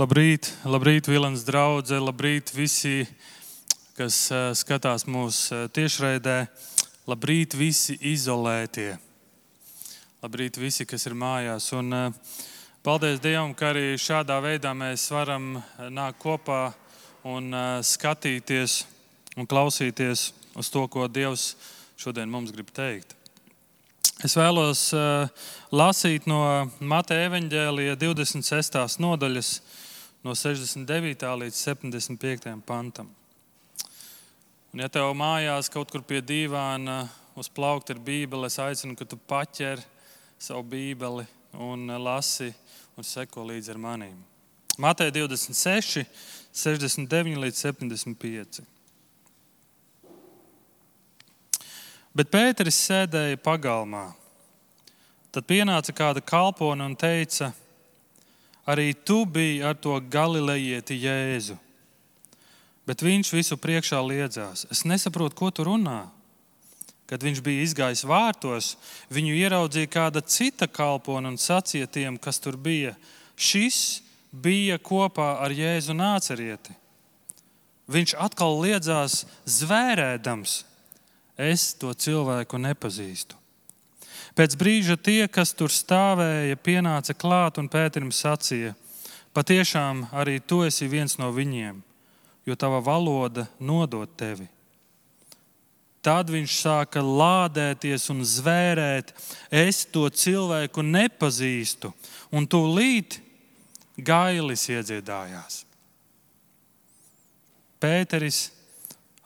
Labrīt, labrīt, Vilnius draugs, labrīt visi, kas uh, skatās mūsu uh, tiešraidē. Labrīt, visi izolētie. Labrīt, visi, kas ir mājās. Un, uh, paldies Dievam, ka arī šādā veidā mēs varam nākt kopā un skatīties un klausīties uz to, ko Dievs šodien mums grib teikt. Es vēlos lasīt no Mateja evaņģēlija 26. nodaļas, no 69. līdz 75. pantam. Un, ja tev mājās kaut kur pie dīvāna uz plaukta ir bībele, es aicinu, ka tu paķer savu bībeli un lasi un seko līdzi ar manīm. Mateja 26, 69 līdz 75. Bet Pēteris sēdēja pagalmā. Tad pienāca kāda kalpone un teica, arī tu biji ar to galilejieti Jēzu. Bet viņš visu priekšā liedzās. Es nesaprotu, ko tu runā. Kad viņš bija izgājis vārtos, viņu ieraudzīja kāda cita kalpone un sacīja tiem, kas tur bija. Šis bija kopā ar Jēzu nācerieti. Viņš atkal liedzās zvērēdams es to cilvēku nepazīstu. Pēc brīža tie, kas tur stāvēja, pienāca klāt un Pēterim sacīja: Patiešām arī tu esi viens no viņiem, jo tava valoda nodod tevi. Tad viņš sāka lādēties un zvērēt, es to cilvēku nepazīstu, un tūlīt gailis iedziedājās. Pēteris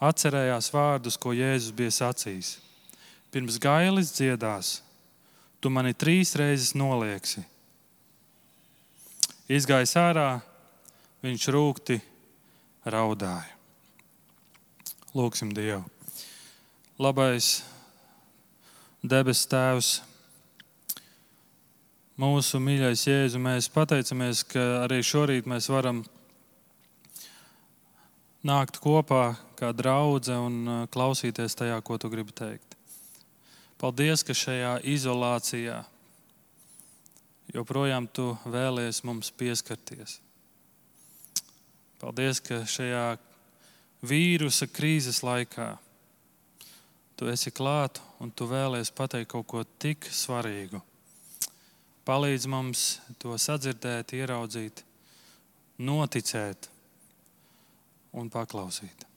atcerējās vārdus, ko Jēzus bija sacījis. Pirms gailis dziedās, tu mani trīs reizes nolieksi. Izgājis ārā, viņš rūkti raudāja. Lūksim Dievu. Labais debes Tēvs, mūsu mīļais Jēzu, mēs pateicamies, ka arī šorīt mēs varam nākt kopā kā draudzene un uh, klausīties tajā, ko tu gribi teikt. Paldies, ka šajā izolācijā joprojām tu vēlies mums pieskarties. Paldies, ka šajā vīrusa krīzes laikā tu esi klāt un tu vēlies pateikt kaut ko tik svarīgu. Palīdz mums to sadzirdēt, ieraudzīt, noticēt un paklausīt.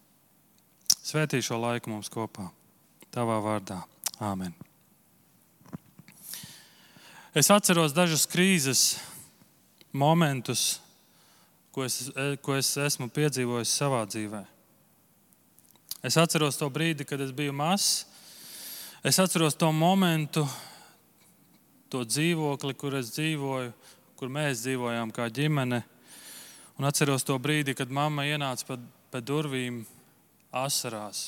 Svētī šo laiku mums kopā, Tavā vārdā. Āmen. Es atceros dažus krīzes momentus, ko es, ko es esmu piedzīvojis savā dzīvē. Es atceros to brīdi, kad es biju mazs. Es atceros to momentu, to dzīvokli, kur es dzīvoju, kur mēs dzīvojām kā ģimene. Un atceros to brīdi, kad mamma ienāca pa, pa durvīm asarās,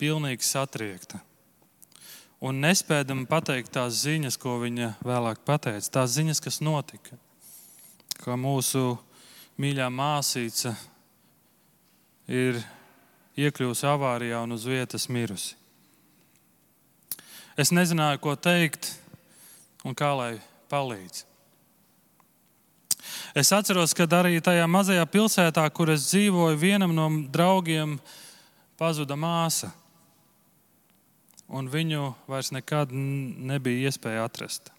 pilnīgi satriekta. Un nespējam pateikt tās ziņas, ko viņa vēlāk pateica, tās ziņas, kas notika. Kā mūsu mīļā māsīca ir iekļuvusi avārijā un uz vietas mirusi. Es nezināju, ko teikt un kā lai palīdz. Es atceros, ka arī tajā mazajā pilsētā, kur es dzīvoju, vienam no draugiem pazuda māsa. Un viņu vairs nekad nebija iespēja atrast.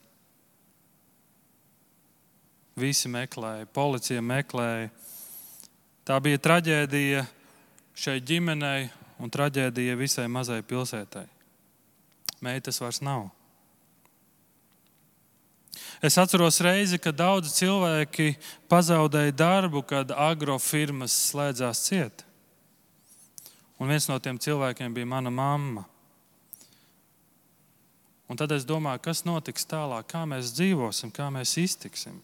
Visi meklēja, policija meklēja. Tā bija traģēdija šai ģimenei un traģēdija visai mazai pilsētai. Meitas vairs nav. Es atceros reizi, kad daudzi cilvēki pazaudēja darbu, kad agrofirmas slēdzās ciet. Un viens no tiem cilvēkiem bija mana mamma. Un tad es domāju, kas notiks tālāk, kā mēs dzīvosim, kā mēs iztiksim.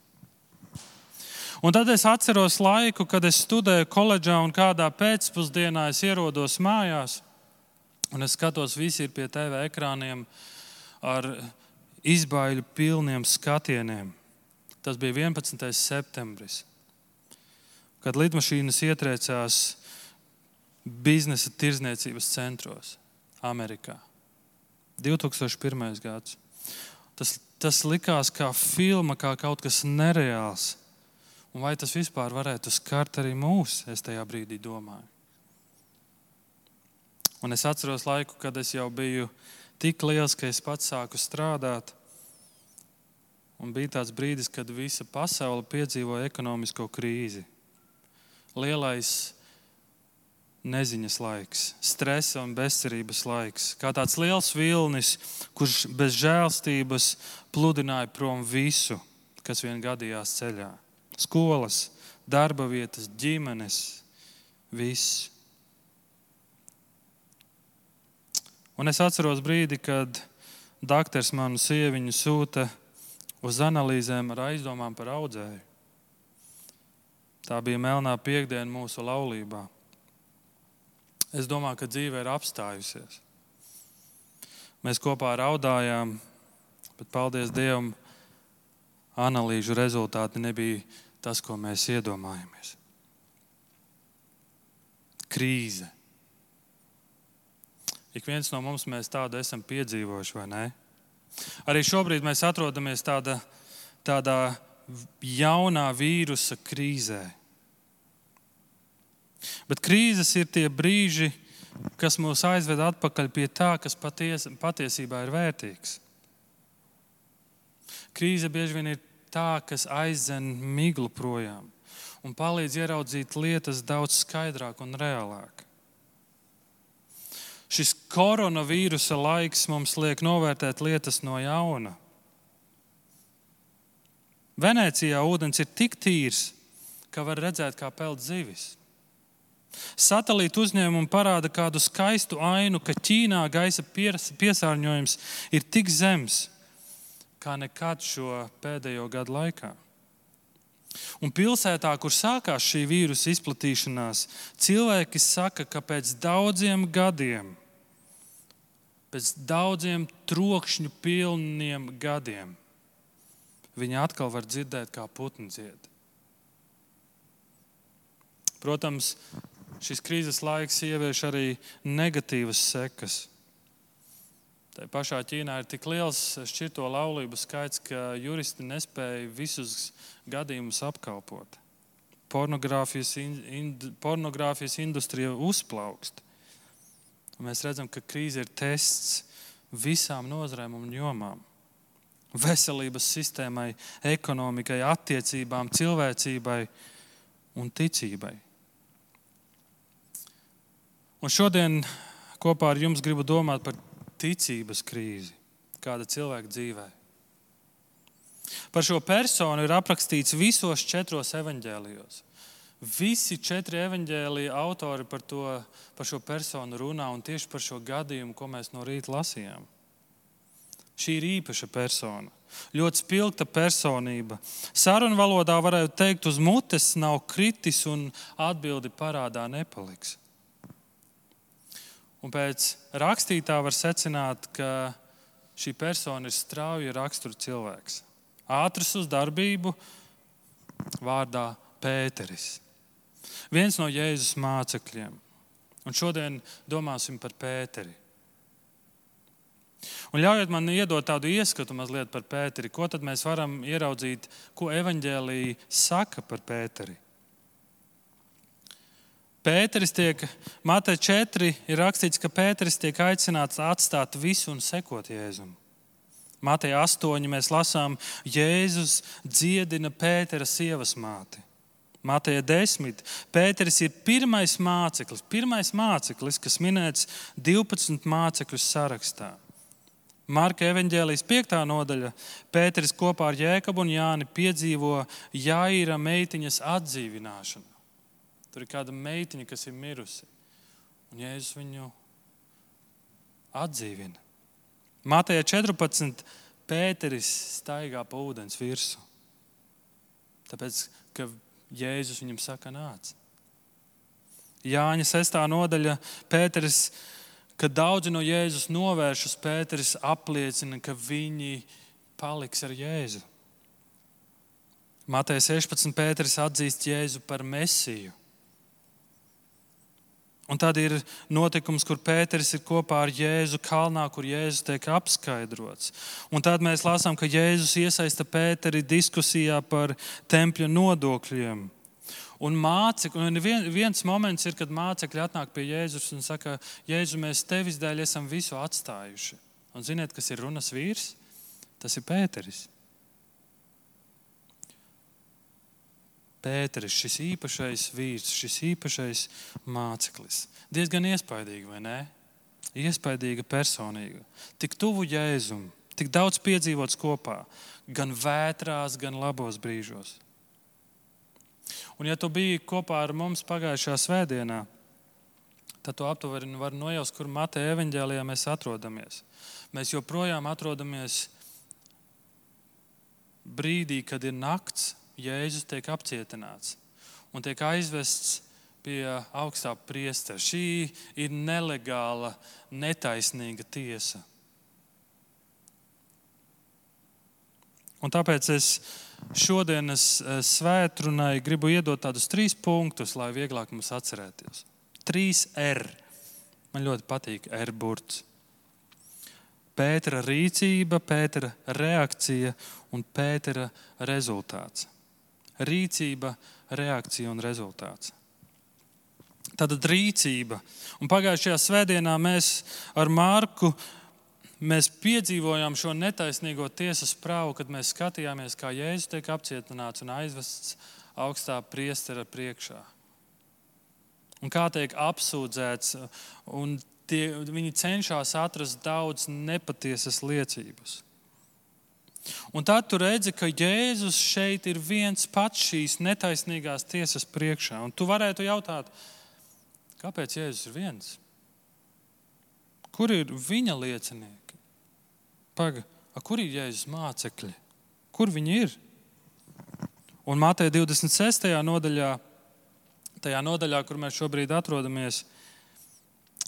Un tad es atceros laiku, kad es studēju koledžā un kādā pēcpusdienā es ierodos mājās. Un es skatos, visi ir pie TV ekrāniem ar izbaiļu pilniem skatieniem. Tas bija 11. septembris, kad lidmašīnas ietriecās biznesa tirzniecības centros Amerikā. 2001. gads. Tas, tas likās kā filma, kā kaut kas nereāls. Un vai tas vispār varētu skart arī mūs, es tajā brīdī domāju. Un es atceros laiku, kad es jau biju tik liels, ka es pats sāku strādāt. Un bija tāds brīdis, kad visa pasaule piedzīvoja ekonomisko krīzi. Lielais neziņas laiks, stresa un bezcerības laiks, kā tāds liels vilnis, kurš bez žēlstības pludināja prom visu, kas vien gadījās ceļā. Skolas, darba vietas, ģimenes, viss. Un es atceros brīdi, kad doktors manu sieviņu sūta uz analīzēm ar aizdomām par audzēju. Tā bija melnā piekdiena mūsu laulībā. Es domāju, ka dzīve ir apstājusies. Mēs kopā raudājām, bet paldies Dievam, analīžu rezultāti nebija tas, ko mēs iedomājamies. Krīze. Ik viens no mums tādu esam piedzīvojuši, vai ne? Arī šobrīd mēs atrodamies tādā, tādā jaunā vīrusa krīzē. Bet krīzes ir tie brīži, kas mūs aizved atpakaļ pie tā, kas paties, patiesībā ir vērtīgs. Krīze bieži vien ir tā, kas aizdzen miglu projām un palīdz ieraudzīt lietas daudz skaidrāk un reālāk. Šis koronavīrusa laiks mums liek novērtēt lietas no jauna. Venecijā ūdens ir tik tīrs, ka var redzēt, kā peld zivis. Satelīta uzņēmumi parāda kādu skaistu ainu, ka Ķīnā gaisa piesārņojums ir tik zems kā nekad šo pēdējo gadu laikā. Un pilsētā, kur sākās šī vīrusa izplatīšanās, cilvēki saka, ka pēc daudziem gadiem, pēc daudziem trokšņu pilniem gadiem, viņi atkal var dzirdēt, kā putni dzied. Protams, šis krīzes laiks ievieš arī negatīvas sekas. Tā pašā Ķīnā ir tik liels šķirto laulību skaits, ka juristi nespēja visus gadījumus apkalpot. Pornogrāfijas, ind, pornogrāfijas industrija uzplaukst. Mēs redzam, ka krīze ir tests visām nozarēm un jomām. Veselības sistēmai, ekonomikai, attiecībām, cilvēcībai un ticībai. Un šodien kopā ar jums gribu domāt par ticības krīzi, kāda cilvēka dzīvē. Par šo personu ir aprakstīts visos četros evaņģēlijos. Visi četri evaņģēlīja autori par, to, par šo personu runā un tieši par šo gadījumu, ko mēs no rīta lasījām. Šī ir īpaša persona, ļoti spilgta personība. Sarunu valodā varētu teikt, uz mutes nav kritis un atbildi parādā nepaliks. Un pēc rakstītā var secināt, ka šī persona ir strauja rakstura cilvēks. Ātrs uz darbību, vārdā Pēteris. Viens no Jēzus mācekļiem. Un šodien domāsim par Pēteri. Un ļaujiet man iedot tādu ieskatu mazliet par Pēteri. Ko tad mēs varam ieraudzīt, ko evaņģēlīja saka par Pēteri? Pēteris tiek, Mateja 4 ir rakstīts, ka Pēteris tiek aicināts atstāt visu un sekot Jēzum. Mateja 8 mēs lasām, Jēzus dziedina Pētera sievas māti. Mateja 10. Pēteris ir pirmais māceklis, pirmais māceklis, kas minēts 12 mācekļu sarakstā. Marka evanģēlijas 5. nodaļa Pēteris kopā ar Jēkabu un Jāni piedzīvo Jāira meitiņas atdzīvināšanu. Tur ir kāda meitiņa, kas ir mirusi. Un Jēzus viņu atdzīvina. Mātejā 14. Pēteris staigā pa ūdens virsmu. Tāpēc, ka Jēzus viņam saka, nāc. Jāņa 6. nodaļa Pēteris, kad daudzi no Jēzus novēršas, Pēteris apliecina, ka viņi paliks ar Jēzu. Mateja 16. Pēteris atzīst Jēzu par mesiju. Un tad ir notikums, kur Pēters ir kopā ar Jēzu kalnā, kur Jēzus tiek apskaidrots. Un tad mēs lasām, ka Jēzus iesaista Pēteri diskusijā par tempļa nodokļiem. Un, mācekļi, un viens moments ir, kad mācekļi atnāk pie Jēzus un saka, Jēzu, mēs tevis dēļ esam visu atstājuši. Un ziniet, kas ir runas vīrs? Tas ir Pēteris. Pēteris, šis īpašais vīrs, šis īpašais māceklis. Diezgan iespaidīgi, vai ne? Iespaidīga personīga. Tik tuvu jēzum, tik daudz piedzīvots kopā, gan vētrās, gan labos brīžos. Un, ja tu biji kopā ar mums pagājušajā svētdienā, tad tu aptuveni vari nojaust, kur Mateja evanģēlijā mēs atrodamies. Mēs joprojām atrodamies brīdī, kad ir nakts, Jēzus tiek apcietināts un tiek aizvests pie augstā priestera. Šī ir nelegāla, netaisnīga tiesa. Un tāpēc es šodienas eh, svētkrunai gribu iedot tādus trīs punktus, lai vieglāk mums atcerēties. Trīs R. Man ļoti patīk R burts. Pētera rīcība, Pētera reakcija un Pētera rezultāts rīcība, reakcija un rezultāts. Tātad rīcība. Un pagājušajā svētdienā mēs ar Mārku mēs piedzīvojām šo netaisnīgo tiesas prāvu, kad mēs skatījāmies, kā Jēzus tiek apcietināts un aizvests augstā priestera priekšā. Un kā tiek apsūdzēts, un tie, viņi cenšas atrast daudz nepatiesas liecības. Un tad tu redzi, ka Jēzus šeit ir viens pats šīs netaisnīgās tiesas priekšā. Un tu varētu jautāt, kāpēc Jēzus ir viens? Kur ir viņa liecinieki? Paga, kur ir Jēzus mācekļi? Kur viņi ir? Un Mateja 26. nodaļā, tajā nodaļā, kur mēs šobrīd atrodamies,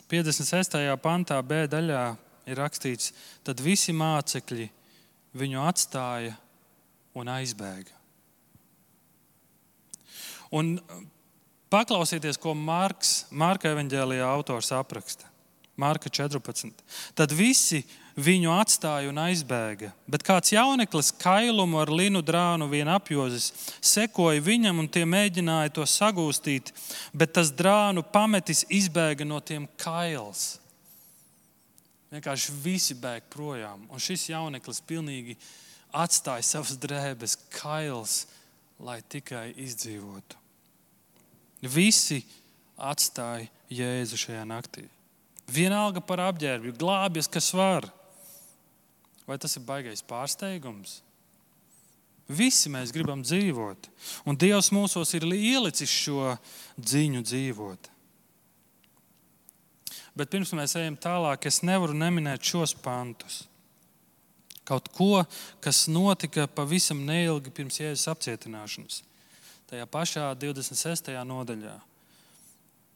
56. pantā, B daļā ir rakstīts, tad visi mācekļi viņu atstāja un aizbēga. Un paklausieties, ko Marks, Marka evanģēlijā autors apraksta. Marka 14. Tad visi viņu atstāja un aizbēga. Bet kāds jauneklis kailumu ar linu drānu vien apjozis, sekoja viņam un tie mēģināja to sagūstīt, bet tas drānu pametis izbēga no tiem kails. Vienkārši visi bēg projām. Un šis jauneklis pilnīgi atstāja savas drēbes, kails, lai tikai izdzīvotu. Visi atstāja Jēzu šajā naktī. Vienalga par apģērbu, glābjas, kas var. Vai tas ir baisais pārsteigums? Visi mēs gribam dzīvot, un Dievs mūsos ir ielicis šo dziņu dzīvot. Bet pirms mēs ejam tālāk, es nevaru neminēt šos pantus. Kaut ko, kas notika pavisam neilgi pirms Jēzus apcietināšanas. Tajā pašā 26. nodaļā.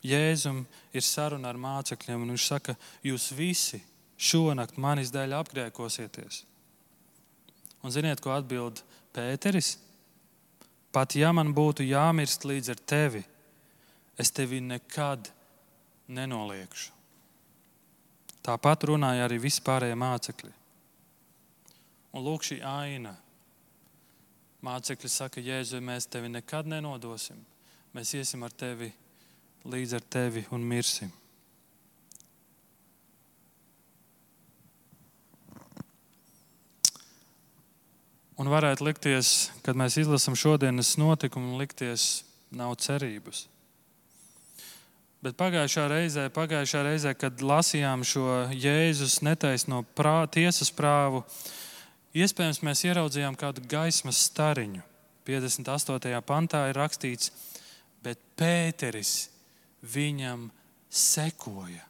Jēzum ir saruna ar mācekļiem, un viņš saka, jūs visi šonakt manis dēļ apgrēkosieties. Un ziniet, ko atbild Pēteris? Pat ja man būtu jāmirst līdz ar tevi, es tevi nekad nenoliekšu. Tāpat runāja arī vispārējie mācekļi. Un lūk, šī aina. Mācekļi saka, Jēzu, mēs tevi nekad nenodosim. Mēs iesim ar tevi līdz ar tevi un mirsim. Un varētu likties, kad mēs izlasām šodienas notikumu, likties, nav cerības. Bet pagājušā reizē, pagājušā reizē, kad lasījām šo Jēzus netaisno prā, tiesas prāvu, iespējams, mēs ieraudzījām kādu gaismas stariņu. 58. pantā ir rakstīts, bet Pēteris viņam sekoja.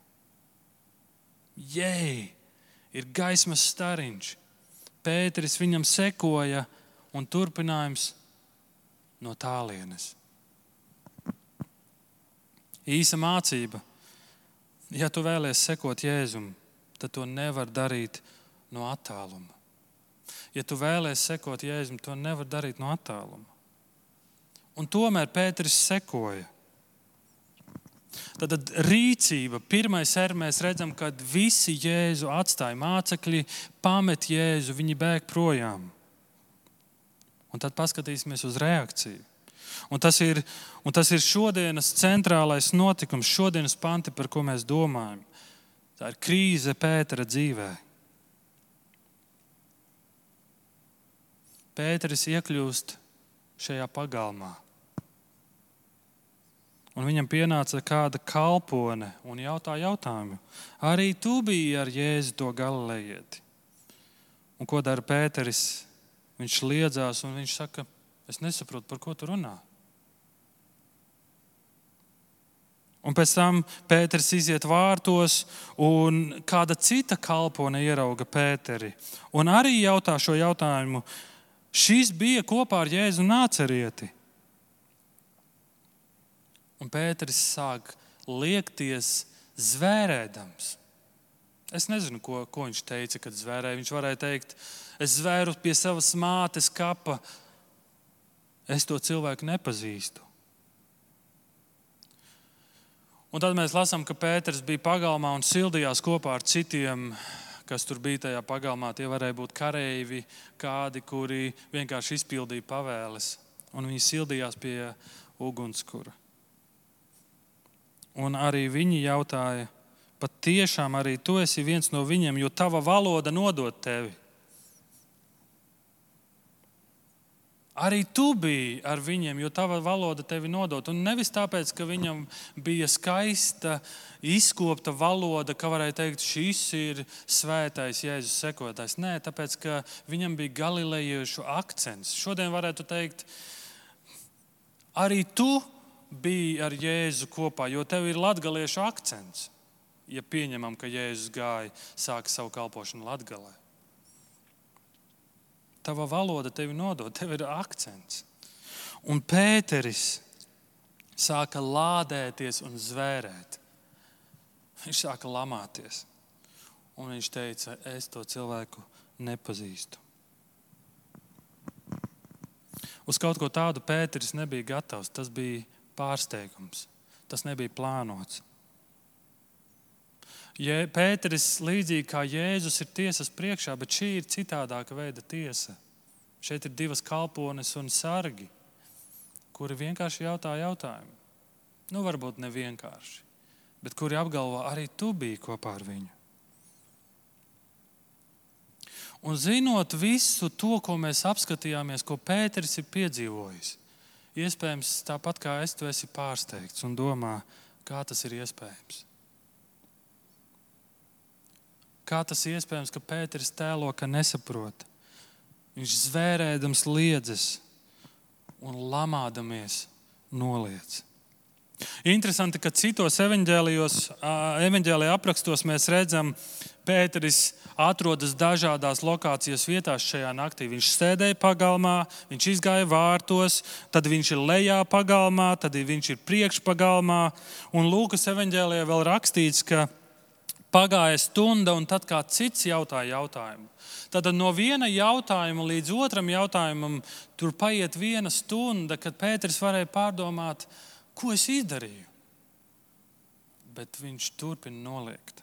Jēj, ir gaismas stariņš. Pēteris viņam sekoja un turpinājums no tālienes īsa mācība. Ja tu vēlies sekot Jēzum, tad to nevar darīt no attāluma. Ja tu vēlies sekot Jēzum, to nevar darīt no attāluma. Un tomēr Pēteris sekoja. Tad, tad rīcība, pirmais ir, mēs redzam, ka visi Jēzu atstāja mācekļi, pamet Jēzu, viņi bēg projām. Un tad paskatīsimies uz reakciju. Un tas, ir, un tas ir šodienas centrālais notikums, šodienas panti, par ko mēs domājam. Tā ir krīze Pētera dzīvē. Pēteris iekļūst šajā pagalmā. Un viņam pienāca kāda kalpone un jautā jautājumu. Arī tu biji ar Jēzu to galilejieti. Un ko dara Pēteris? Viņš liedzās un viņš saka, es nesaprotu, par ko tu runā. Un pēc tam Pēters iziet vārtos, un kāda cita kalpone ierauga Pēteri. Un arī jautā šo jautājumu. Šis bija kopā ar Jēzu nācerieti. Un Pēters sāk liekties zvērēdams. Es nezinu, ko, ko viņš teica, kad zvērēja. Viņš varēja teikt, es zvēru pie savas mātes kapa. Es to cilvēku nepazīstu. Un tad mēs lasām, ka Pēters bija pagalmā un sildījās kopā ar citiem, kas tur bija tajā pagalmā. Tie varēja būt kareivi, kādi, kuri vienkārši izpildīja pavēles. Un viņi sildījās pie ugunskura. Un arī viņi jautāja, pat tiešām arī tu esi viens no viņiem, jo tava valoda nodod tevi. Arī tu biji ar viņiem, jo tava valoda tevi nodot. Un nevis tāpēc, ka viņam bija skaista, izkopta valoda, ka varēja teikt, šis ir svētais Jēzus sekotājs. Nē, tāpēc, ka viņam bija galilejiešu akcents. Šodien varētu teikt, arī tu biji ar Jēzu kopā, jo tev ir latgaliešu akcents. Ja pieņemam, ka Jēzus gāja, sāka savu kalpošanu Latvijā. Tava valoda tevi nodod, tev ir akcents. Un Pēteris sāka lādēties un zvērēt. Viņš sāka lamāties. Un viņš teica, es to cilvēku nepazīstu. Uz kaut ko tādu Pēteris nebija gatavs. Tas bija pārsteigums. Tas nebija plānots. Pēteris, līdzīgi kā Jēzus, ir tiesas priekšā, bet šī ir citādāka veida tiesa. Šeit ir divas kalpones un sargi, kuri vienkārši jautā jautājumu. Nu, varbūt ne vienkārši, bet kuri apgalvo, arī tu biji kopā ar viņu. Un zinot visu to, ko mēs apskatījāmies, ko Pēters ir piedzīvojis, iespējams, tāpat kā es, tu esi pārsteigts un domā, kā tas ir iespējams. Kā tas iespējams, ka Pēters tēlo, ka nesaprot? Viņš zvērēdams liedzas un lamādamies noliec. Interesanti, ka citos evanģēlījā aprakstos mēs redzam, Pēteris atrodas dažādās lokācijas vietās šajā naktī. Viņš sēdēja pagalmā, viņš izgāja vārtos, tad viņš ir lejā pagalmā, tad viņš ir priekšpagalmā. Un Lūkas evanģēlijā vēl rakstīts, ka Pagāja stunda, un tad kā cits jautāja jautājumu. Tad no viena jautājuma līdz otram jautājumam tur paiet viena stunda, kad Pēters varēja pārdomāt, ko es izdarīju. Bet viņš turpina noliegt.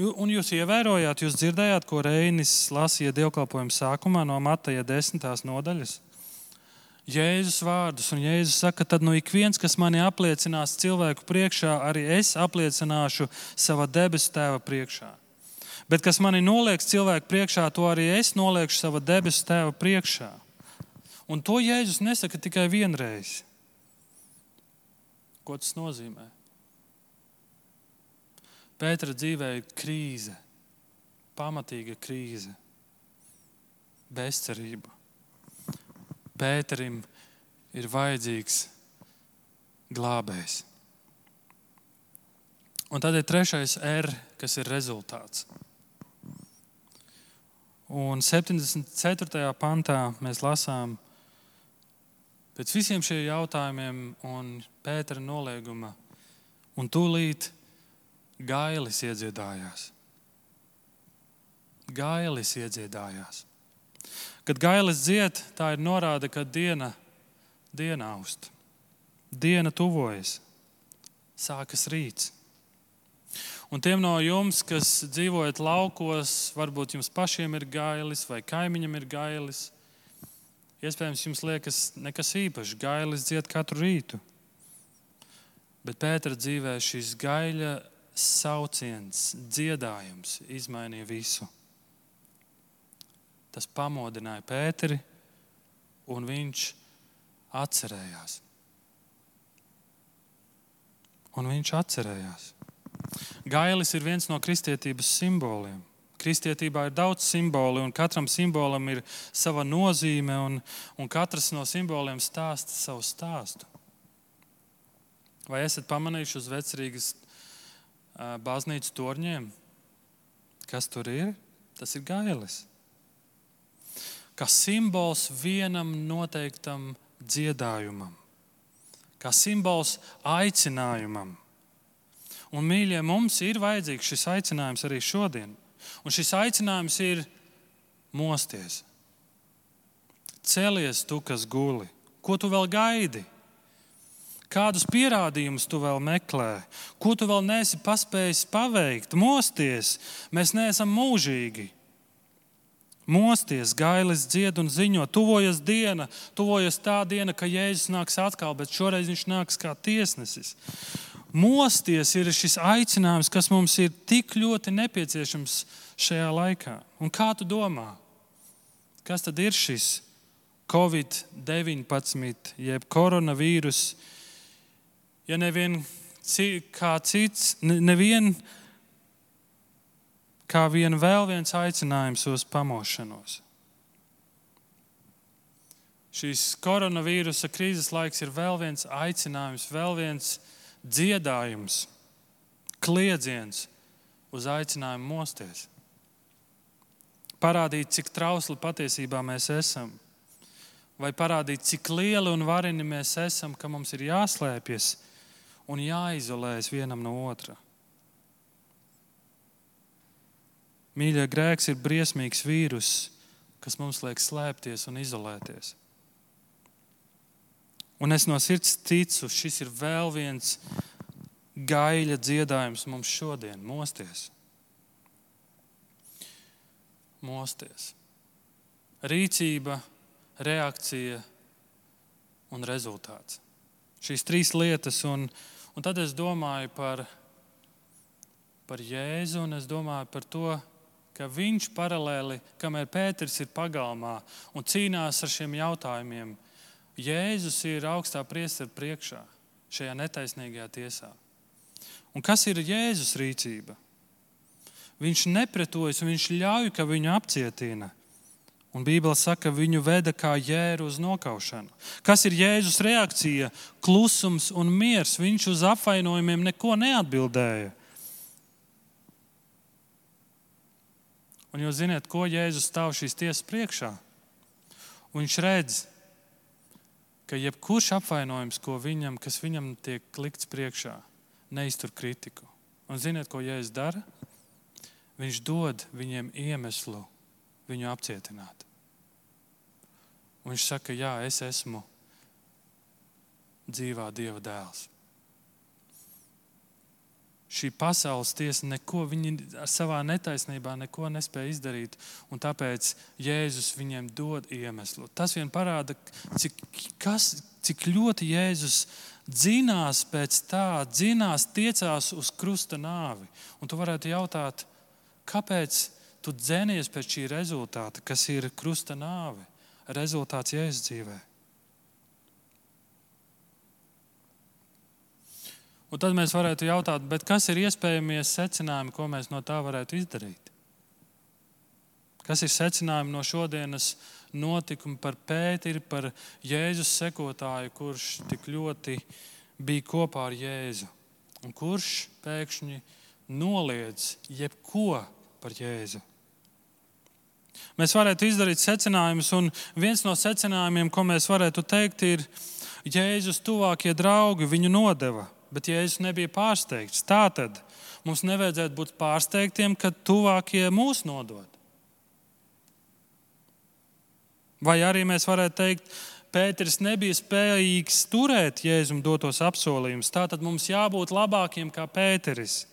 Un jūs ievērojāt, jūs dzirdējāt, ko Reinis lasīja dievkalpojuma sākumā no Mateja desmitās nodaļas. Jēzus vārdus, un Jēzus saka, tad nu ik viens, kas mani apliecinās cilvēku priekšā, arī es apliecināšu savā debesu tēva priekšā. Bet kas mani nolieks cilvēku priekšā, to arī es noliekšu savā debesu tēva priekšā. Un to Jēzus nesaka tikai vienreiz. Ko tas nozīmē? Pētera dzīvē ir krīze, pamatīga krīze, bezcerība. Pēterim ir vajadzīgs glābējs. Un tad ir trešais R, kas ir rezultāts. Un 74. pantā mēs lasām, pēc visiem šiem jautājumiem un Pētera nolieguma, un tūlīt gailis iedziedājās. Gailis iedziedājās. Kad gailis dzied, tā ir norāde, ka diena, diena aust, diena tuvojas. sākas rīts. Un tiem no jums, kas dzīvojat laukos, varbūt jums pašiem ir gailis vai kaimiņam ir gailis. Iespējams, jums liekas, nekas īpašs. Gailis dzied katru rītu. Bet Pētera dzīvē šis gaļa sauciens, dziedājums izmainīja visu. Tas pamodināja Pēteri, un viņš atcerējās. Un viņš atcerējās. Gailis ir viens no kristietības simboliem. Kristietībā ir daudz simbolu, un katram simbolam ir sava nozīme, un, un katrs no simboliem stāsta savu stāstu. Vai esat pamanījuši uz vecrīgas baznīcas torņiem? Kas tur ir? Tas ir gailis. Kā simbols vienam noteiktam dziedājumam, kā simbols aicinājumam. Un, mīļie, mums ir vajadzīgs šis aicinājums arī šodien. Un šis aicinājums ir mosties. Celies, tu, kas guli. Ko tu vēl gaidi? Kādus pierādījumus tu vēl meklē? Ko tu vēl neesi paspējis paveikt? Mosties, mēs neesam mūžīgi. Mosties, gailis dzied un ziņo, tuvojas diena, tuvojas tā diena, ka Jēzus nāks atkal, bet šoreiz viņš nāks kā tiesnesis. Mosties ir šis aicinājums, kas mums ir tik ļoti nepieciešams šajā laikā. Un kā tu domā, kas tad ir šis Covid-19, jeb koronavīrus? Ja nevien kā cits, nevien kā vien vēl viens aicinājums uz pamošanos. Šīs koronavīrusa krīzes laiks ir vēl viens aicinājums, vēl viens dziedājums, kliedziens uz aicinājumu mosties. Parādīt, cik trausli patiesībā mēs esam, vai parādīt, cik lieli un varini mēs esam, ka mums ir jāslēpjas un jāizolējas vienam no otra. Mīļie, grēks ir briesmīgs vīrus, kas mums liek slēpties un izolēties. Un es no sirds ticu, šis ir vēl viens gaļa dziedājums mums šodien, mosties. Mosties. Rīcība, reakcija un rezultāts. Šīs trīs lietas, un, un tad es domāju par, par Jēzu, un es domāju par to, ka viņš paralēli, kamēr Pēters ir pagalmā un cīnās ar šiem jautājumiem, Jēzus ir augstā priestera priekšā šajā netaisnīgajā tiesā. Un kas ir Jēzus rīcība? Viņš nepretojas, viņš ļauj, ka viņu apcietina. Un Bībele saka, ka viņu veda kā jēru uz nokaušanu. Kas ir Jēzus reakcija? Klusums un miers. Viņš uz apvainojumiem neko neatbildēja. Un jūs zināt, ko Jēzus stāv šīs tiesas priekšā? Viņš redz, ka jebkurš apvainojums, viņam, kas viņam tiek likts priekšā, neiztur kritiku. Un ziniet, ko Jēzus dara? Viņš dod viņiem iemeslu viņu apcietināt. Un viņš saka, jā, es esmu dzīvā Dieva dēls šī pasaules tiesa neko savā netaisnībā neko nespēja izdarīt. Tāpēc Jēzus viņiem dod iemeslu. Tas vien parāda, cik, kas, cik ļoti Jēzus dzinās pēc tā, dzinās, tiecās uz krusta nāvi. Un tu varētu jautāt, kāpēc tu dzenies pēc šī rezultāta, kas ir krusta nāve, rezultāts Jēzus dzīvēm? Un tad mēs varētu jautāt, kas ir iespējamie secinājumi, ko mēs no tā varētu izdarīt? Kas ir secinājumi no šodienas notikuma par Pēteri, par Jēzus sekotāju, kurš tik ļoti bija kopā ar Jēzu? Un kurš pēkšņi noliedz jebko par Jēzu? Mēs varētu izdarīt secinājumus, un viens no secinājumiem, ko mēs varētu teikt, ir, Jēzus tuvākie draugi viņu nodeva bet Jēzus nebija pārsteigts. Tā tad mums nevajadzētu būt pārsteigtiem, kad tuvākie mūs nodod. Vai arī mēs varētu teikt, Pēters nebija spējīgs turēt Jēzum dotos apsolījumus. Tātad mums jābūt labākiem kā Pēteris.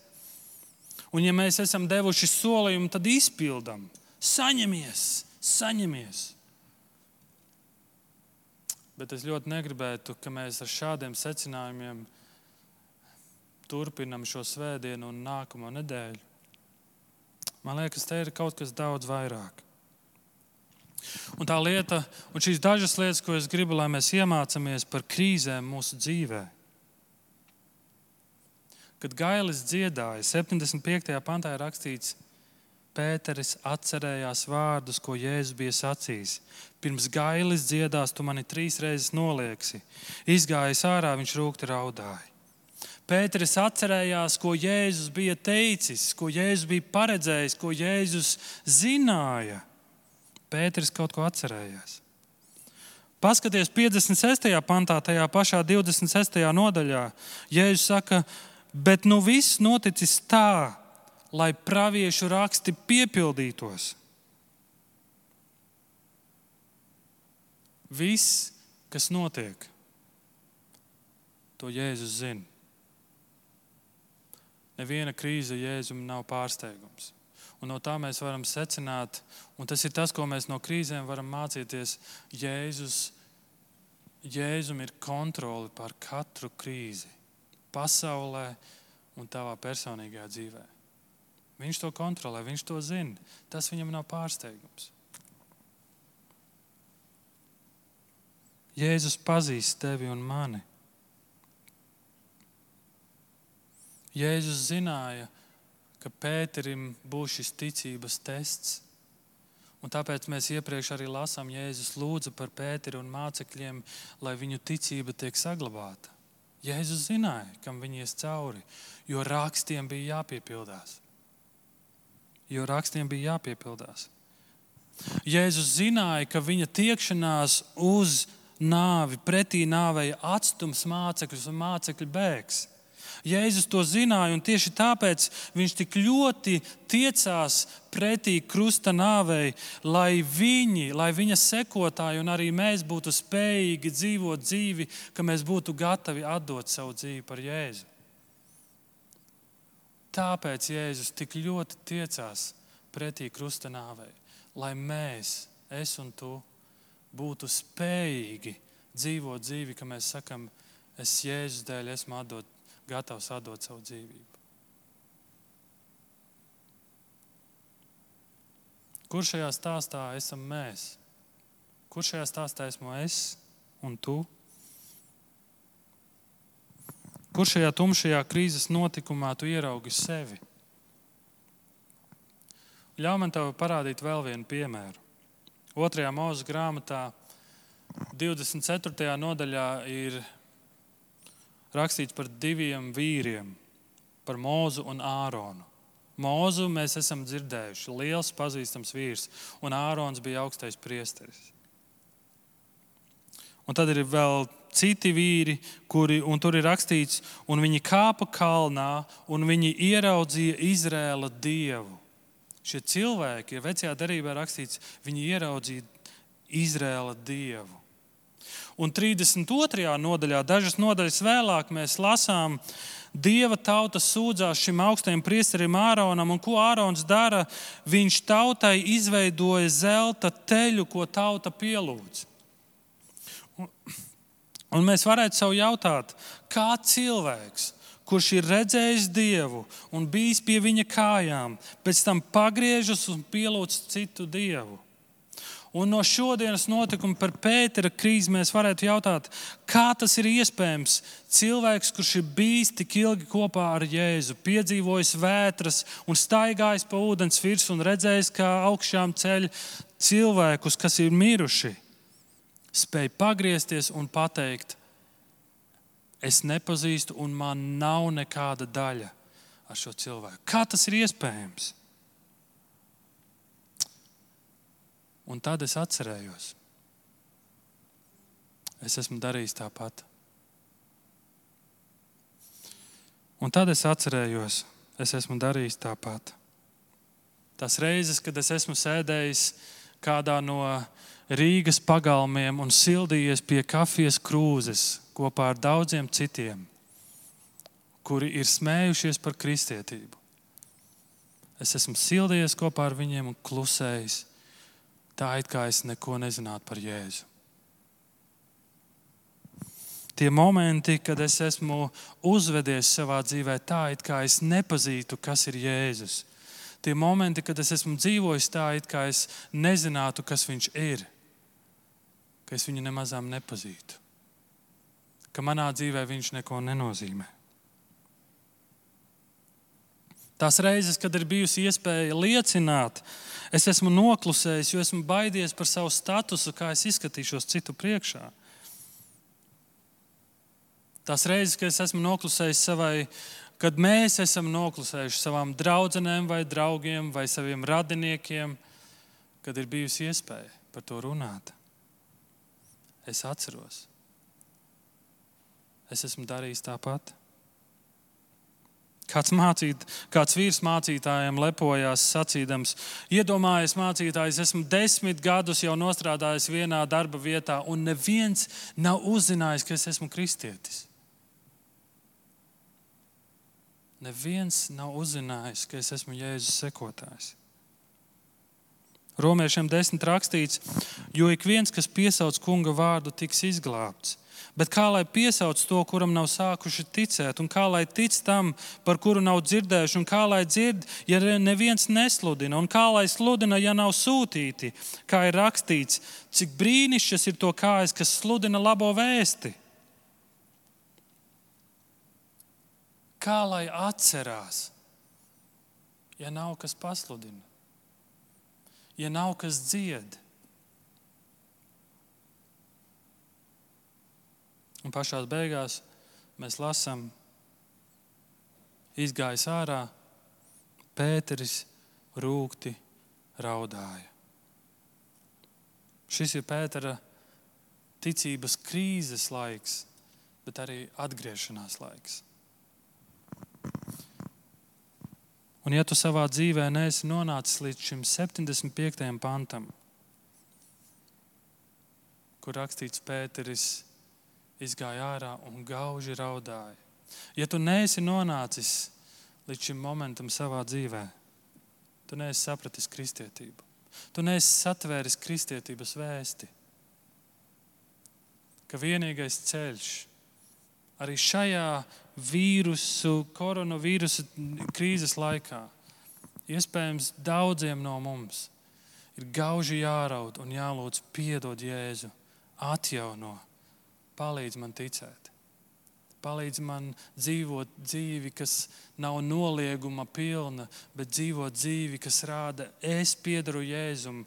Un, ja mēs esam devuši solījumu, tad izpildām. Saņemies, saņemies. Bet es ļoti negribētu, ka mēs ar šādiem secinājumiem turpinam šo svētdienu un nākamo nedēļu. Man liekas, te ir kaut kas daudz vairāk. Un tā lieta, un šīs dažas lietas, ko es gribu, lai mēs iemācāmies par krīzēm mūsu dzīvē. Kad Gailis dziedāja, 75. pantā ir rakstīts, Pēteris atcerējās vārdus, ko Jēzus bija sacījis. Pirms gailis dziedās, tu mani trīs reizes nolieksi. Izgājis ārā, viņš rūkti raudāja. Pēteris atcerējās, ko Jēzus bija teicis, ko Jēzus bija paredzējis, ko Jēzus zināja. Pēteris kaut ko atcerējās. Paskaties, 56. pantā, tajā pašā 26. nodaļā, Jēzus saka, bet nu viss noticis tā, lai praviešu raksti piepildītos. Viss, kas notiek, to Jēzus zina. Neviena krīze Jēzum nav pārsteigums. Un no tā mēs varam secināt, un tas ir tas, ko mēs no krīzēm varam mācīties. Jēzus, Jēzum ir kontrole pār katru krīzi, pasaulē un tavā personīgajā dzīvē. Viņš to kontrolē, viņš to zina. Tas viņam nav pārsteigums. Jēzus pazīst tevi un mani. Jēzus zināja, ka Pēterim būs šis ticības tests. Un tāpēc mēs iepriekš arī lasām, Jēzus lūdza par Pēteru un mācekļiem, lai viņu ticība tiek saglabāta. Jēzus zināja, kam viņi ies cauri, jo rakstiem bija jāpiepildās. Jo rakstiem bija jāpiepildās. Jēzus zināja, ka viņa tiekšanās uz nāvi, pretī nāvei atstums mācekļus un mācekļi bēgs. Jēzus to zināja, un tieši tāpēc viņš tik ļoti tiecās pretī krusta nāvei, lai viņi, lai viņa sekotāji un arī mēs būtu spējīgi dzīvot dzīvi, ka mēs būtu gatavi atdot savu dzīvi par Jēzu. Tāpēc Jēzus tik ļoti tiecās pretī krusta nāvei, lai mēs, es un tu, būtu spējīgi dzīvot dzīvi, ka mēs sakam, es Jēzus dēļ esmu atdot gatavs atdot savu dzīvību. Kur šajā stāstā esam mēs? Kur šajā stāstā esmu es un tu? Kur šajā tumšajā krīzes notikumā tu ieraugi sevi? Ļauj man tev parādīt vēl vienu piemēru. Otrajā mūža grāmatā, 24. nodaļā, ir rakstīts par diviem vīriem, par Mūzu un Āronu. Mūzu mēs esam dzirdējuši, liels pazīstams vīrs, un Ārons bija augstais priesteris. Un tad ir vēl citi vīri, kuri, un tur ir rakstīts, un viņi kāpa kalnā, un viņi ieraudzīja Izrēla dievu. Šie cilvēki, ja vecajā darbā rakstīts, viņi ieraudzīja Izrēla dievu. Un 32. nodaļā, dažas nodaļas vēlāk, mēs lasām, Dieva tauta sūdzās šim augstajam priesterim Āronam, un ko Ārons dara? Viņš tautai izveidoja zelta teļu, ko tauta pielūdz. Un, un mēs varētu sev jautāt, kā cilvēks, kurš ir redzējis Dievu un bijis pie viņa kājām, pēc tam pagriežas un pielūdz citu Dievu. Un no šodienas notikuma par Pētera krīzi mēs varētu jautāt, kā tas ir iespējams. Cilvēks, kurš ir bijis tik ilgi kopā ar Jēzu, piedzīvojis vētras un staigājis pa ūdens virsmu un redzējis, kā augšām ceļ cilvēkus, kas ir miruši, spēj pagriezties un pateikt, es nepazīstu un man nav nekāda daļa ar šo cilvēku. Kā tas ir iespējams? Un tad es atcerējos, es esmu darījis tāpat. Un tad es atcerējos, es esmu darījis tāpat. Tās reizes, kad es esmu sēdējis kādā no Rīgas pagalmiem un sildījies pie kafijas krūzes kopā ar daudziem citiem, kuri ir smējušies par kristietību. Es esmu sildījies kopā ar viņiem un klusējis, tā it kā es neko nezinātu par Jēzu tie momenti, kad es esmu uzvedies savā dzīvē tā, it kā es nepazītu, kas ir Jēzus. Tie momenti, kad es esmu dzīvojis tā, it kā es nezinātu, kas viņš ir, ka es viņu nemazām nepazītu, ka manā dzīvē viņš neko nenozīmē. Tās reizes, kad ir bijusi iespēja liecināt, es esmu noklusējis, jo esmu baidies par savu statusu, kā es izskatīšos citu priekšā. Tās reizes, kad es esmu noklusējis savai, kad mēs esam noklusējuši savām draudzenēm, vai draugiem, vai saviem radiniekiem, kad ir bijusi iespēja par to runāt. Es atceros, es esmu darījis tāpat. Kāds, mācīt, kāds vīrs mācītājiem lepojās, sacīdams, iedomājies, mācītājs, esmu desmit gadus jau strādājis vienā darba vietā, un neviens nav uzzinājis, ka es esmu kristietis. Neviens nav uzzinājis, ka es esmu Jēzus sekotājs. Romiešiem desmit rakstīts, jo ik viens, kas piesauc kunga vārdu, tiks izglābts. Bet kā lai piesauc to, kuram nav sākuši ticēt, un kā lai tic tam, par kuru nav dzirdējuši, un kā lai dzird, ja neviens nesludina, un kā lai sludina, ja nav sūtīti, kā ir rakstīts, cik brīnišķīgs ir to kājas, kas sludina labo vēsti. Kā lai atcerās, ja nav kas pasludina, ja nav kas dzied? Un pašā beigās mēs lasām, izgājis ārā, Pēteris rūkti raudāja. Šis ir Pētera ticības krīzes laiks, bet arī atgriešanās laiks. Un, ja tu savā dzīvē neesi nonācis līdz šim 75. pantam, kur rakstīts, Pēteris izgāja ārā un gauži raudāja, ja tu neesi nonācis līdz šim momentam savā dzīvē, tu neesi sapratis kristietību. Tu neesi satvēris kristietības vēsti, ka vienīgais ceļš arī šajā vīrusu, koronavīrusa krīzes laikā, iespējams, daudziem no mums ir gauži jāraud un jālūdz piedod Jēzu, atjauno, palīdz man ticēt. Palīdz man dzīvot dzīvi, kas nav nolieguma pilna, bet dzīvot dzīvi, kas rāda, es piedaru Jēzum,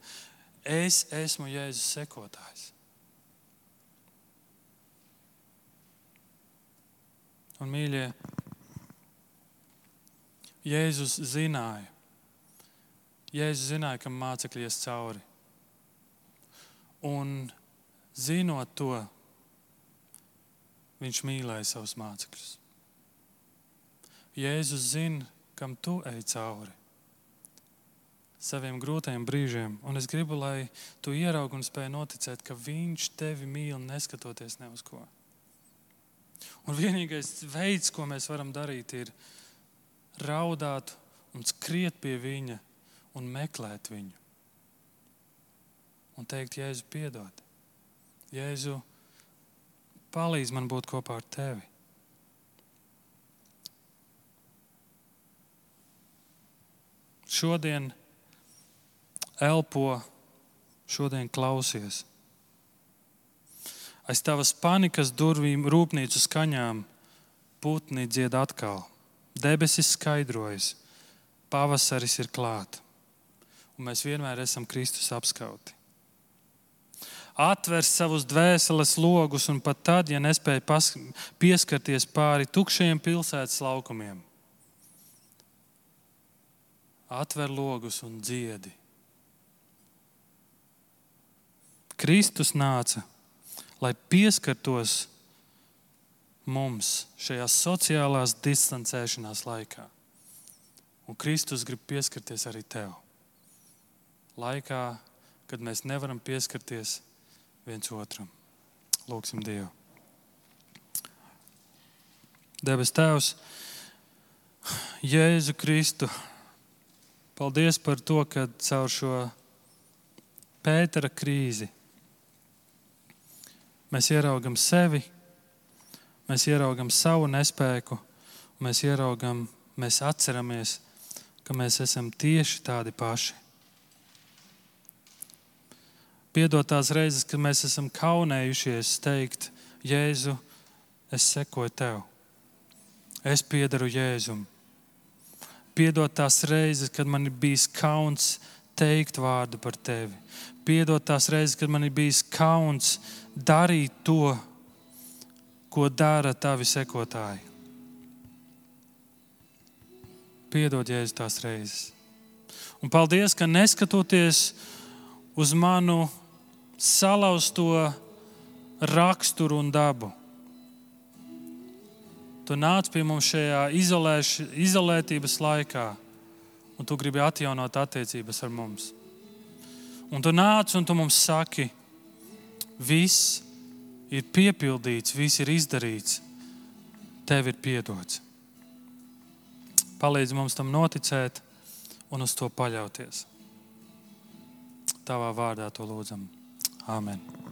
es esmu Jēzus sekotājs. Un, mīļie, Jēzus zināja, Jēzus zināja, ka mācekļi ies cauri. Un, zinot to, viņš mīlēja savus mācekļus. Jēzus zina, kam tu ej cauri saviem grūtajiem brīžiem. Un es gribu, lai tu ieraugi un spēj noticēt, ka Viņš tevi mīl neskatoties ne uz ko. Un vienīgais veids, ko mēs varam darīt, ir raudāt un skriet pie viņa un meklēt viņu. Un teikt, Jēzu, piedod. Jēzu, palīdz man būt kopā ar tevi. Šodien elpo, šodien klausies aiz tavas panikas durvīm, rūpnīcu skaņām, putni dzied atkal. Debesis skaidrojas, pavasaris ir klāt, un mēs vienmēr esam Kristus apskauti. Atver savus dvēseles logus, un pat tad, ja nespēj pieskarties pāri tukšiem pilsētas laukumiem, atver logus un dziedi. Kristus nāca lai pieskartos mums šajā sociālās distancēšanās laikā. Un Kristus grib pieskarties arī tev. Laikā, kad mēs nevaram pieskarties viens otram. Lūksim Dievu. Debes Tēvs, Jēzu Kristu, paldies par to, ka caur šo Pētera krīzi mēs ieraugam sevi, mēs ieraugam savu nespēku, mēs ieraugam, mēs atceramies, ka mēs esam tieši tādi paši. Piedod tās reizes, kad mēs esam kaunējušies teikt, Jēzu, es sekoju tev. Es piedaru Jēzum. Piedod tās reizes, kad man ir bijis kauns teikt vārdu par tevi. Piedod tās reizes, kad man ir bijis kauns darīt to, ko dara tavi sekotāji. Piedod, Jēzus, tās reizes. Un paldies, ka neskatoties uz manu salauzto raksturu un dabu, tu nāc pie mums šajā izolēš, izolētības laikā, un tu gribi atjaunot attiecības ar mums. Un tu nāc un tu mums saki, viss ir piepildīts, viss ir izdarīts, tev ir piedots. Palīdz mums tam noticēt un uz to paļauties. Tavā vārdā to lūdzam. Āmen.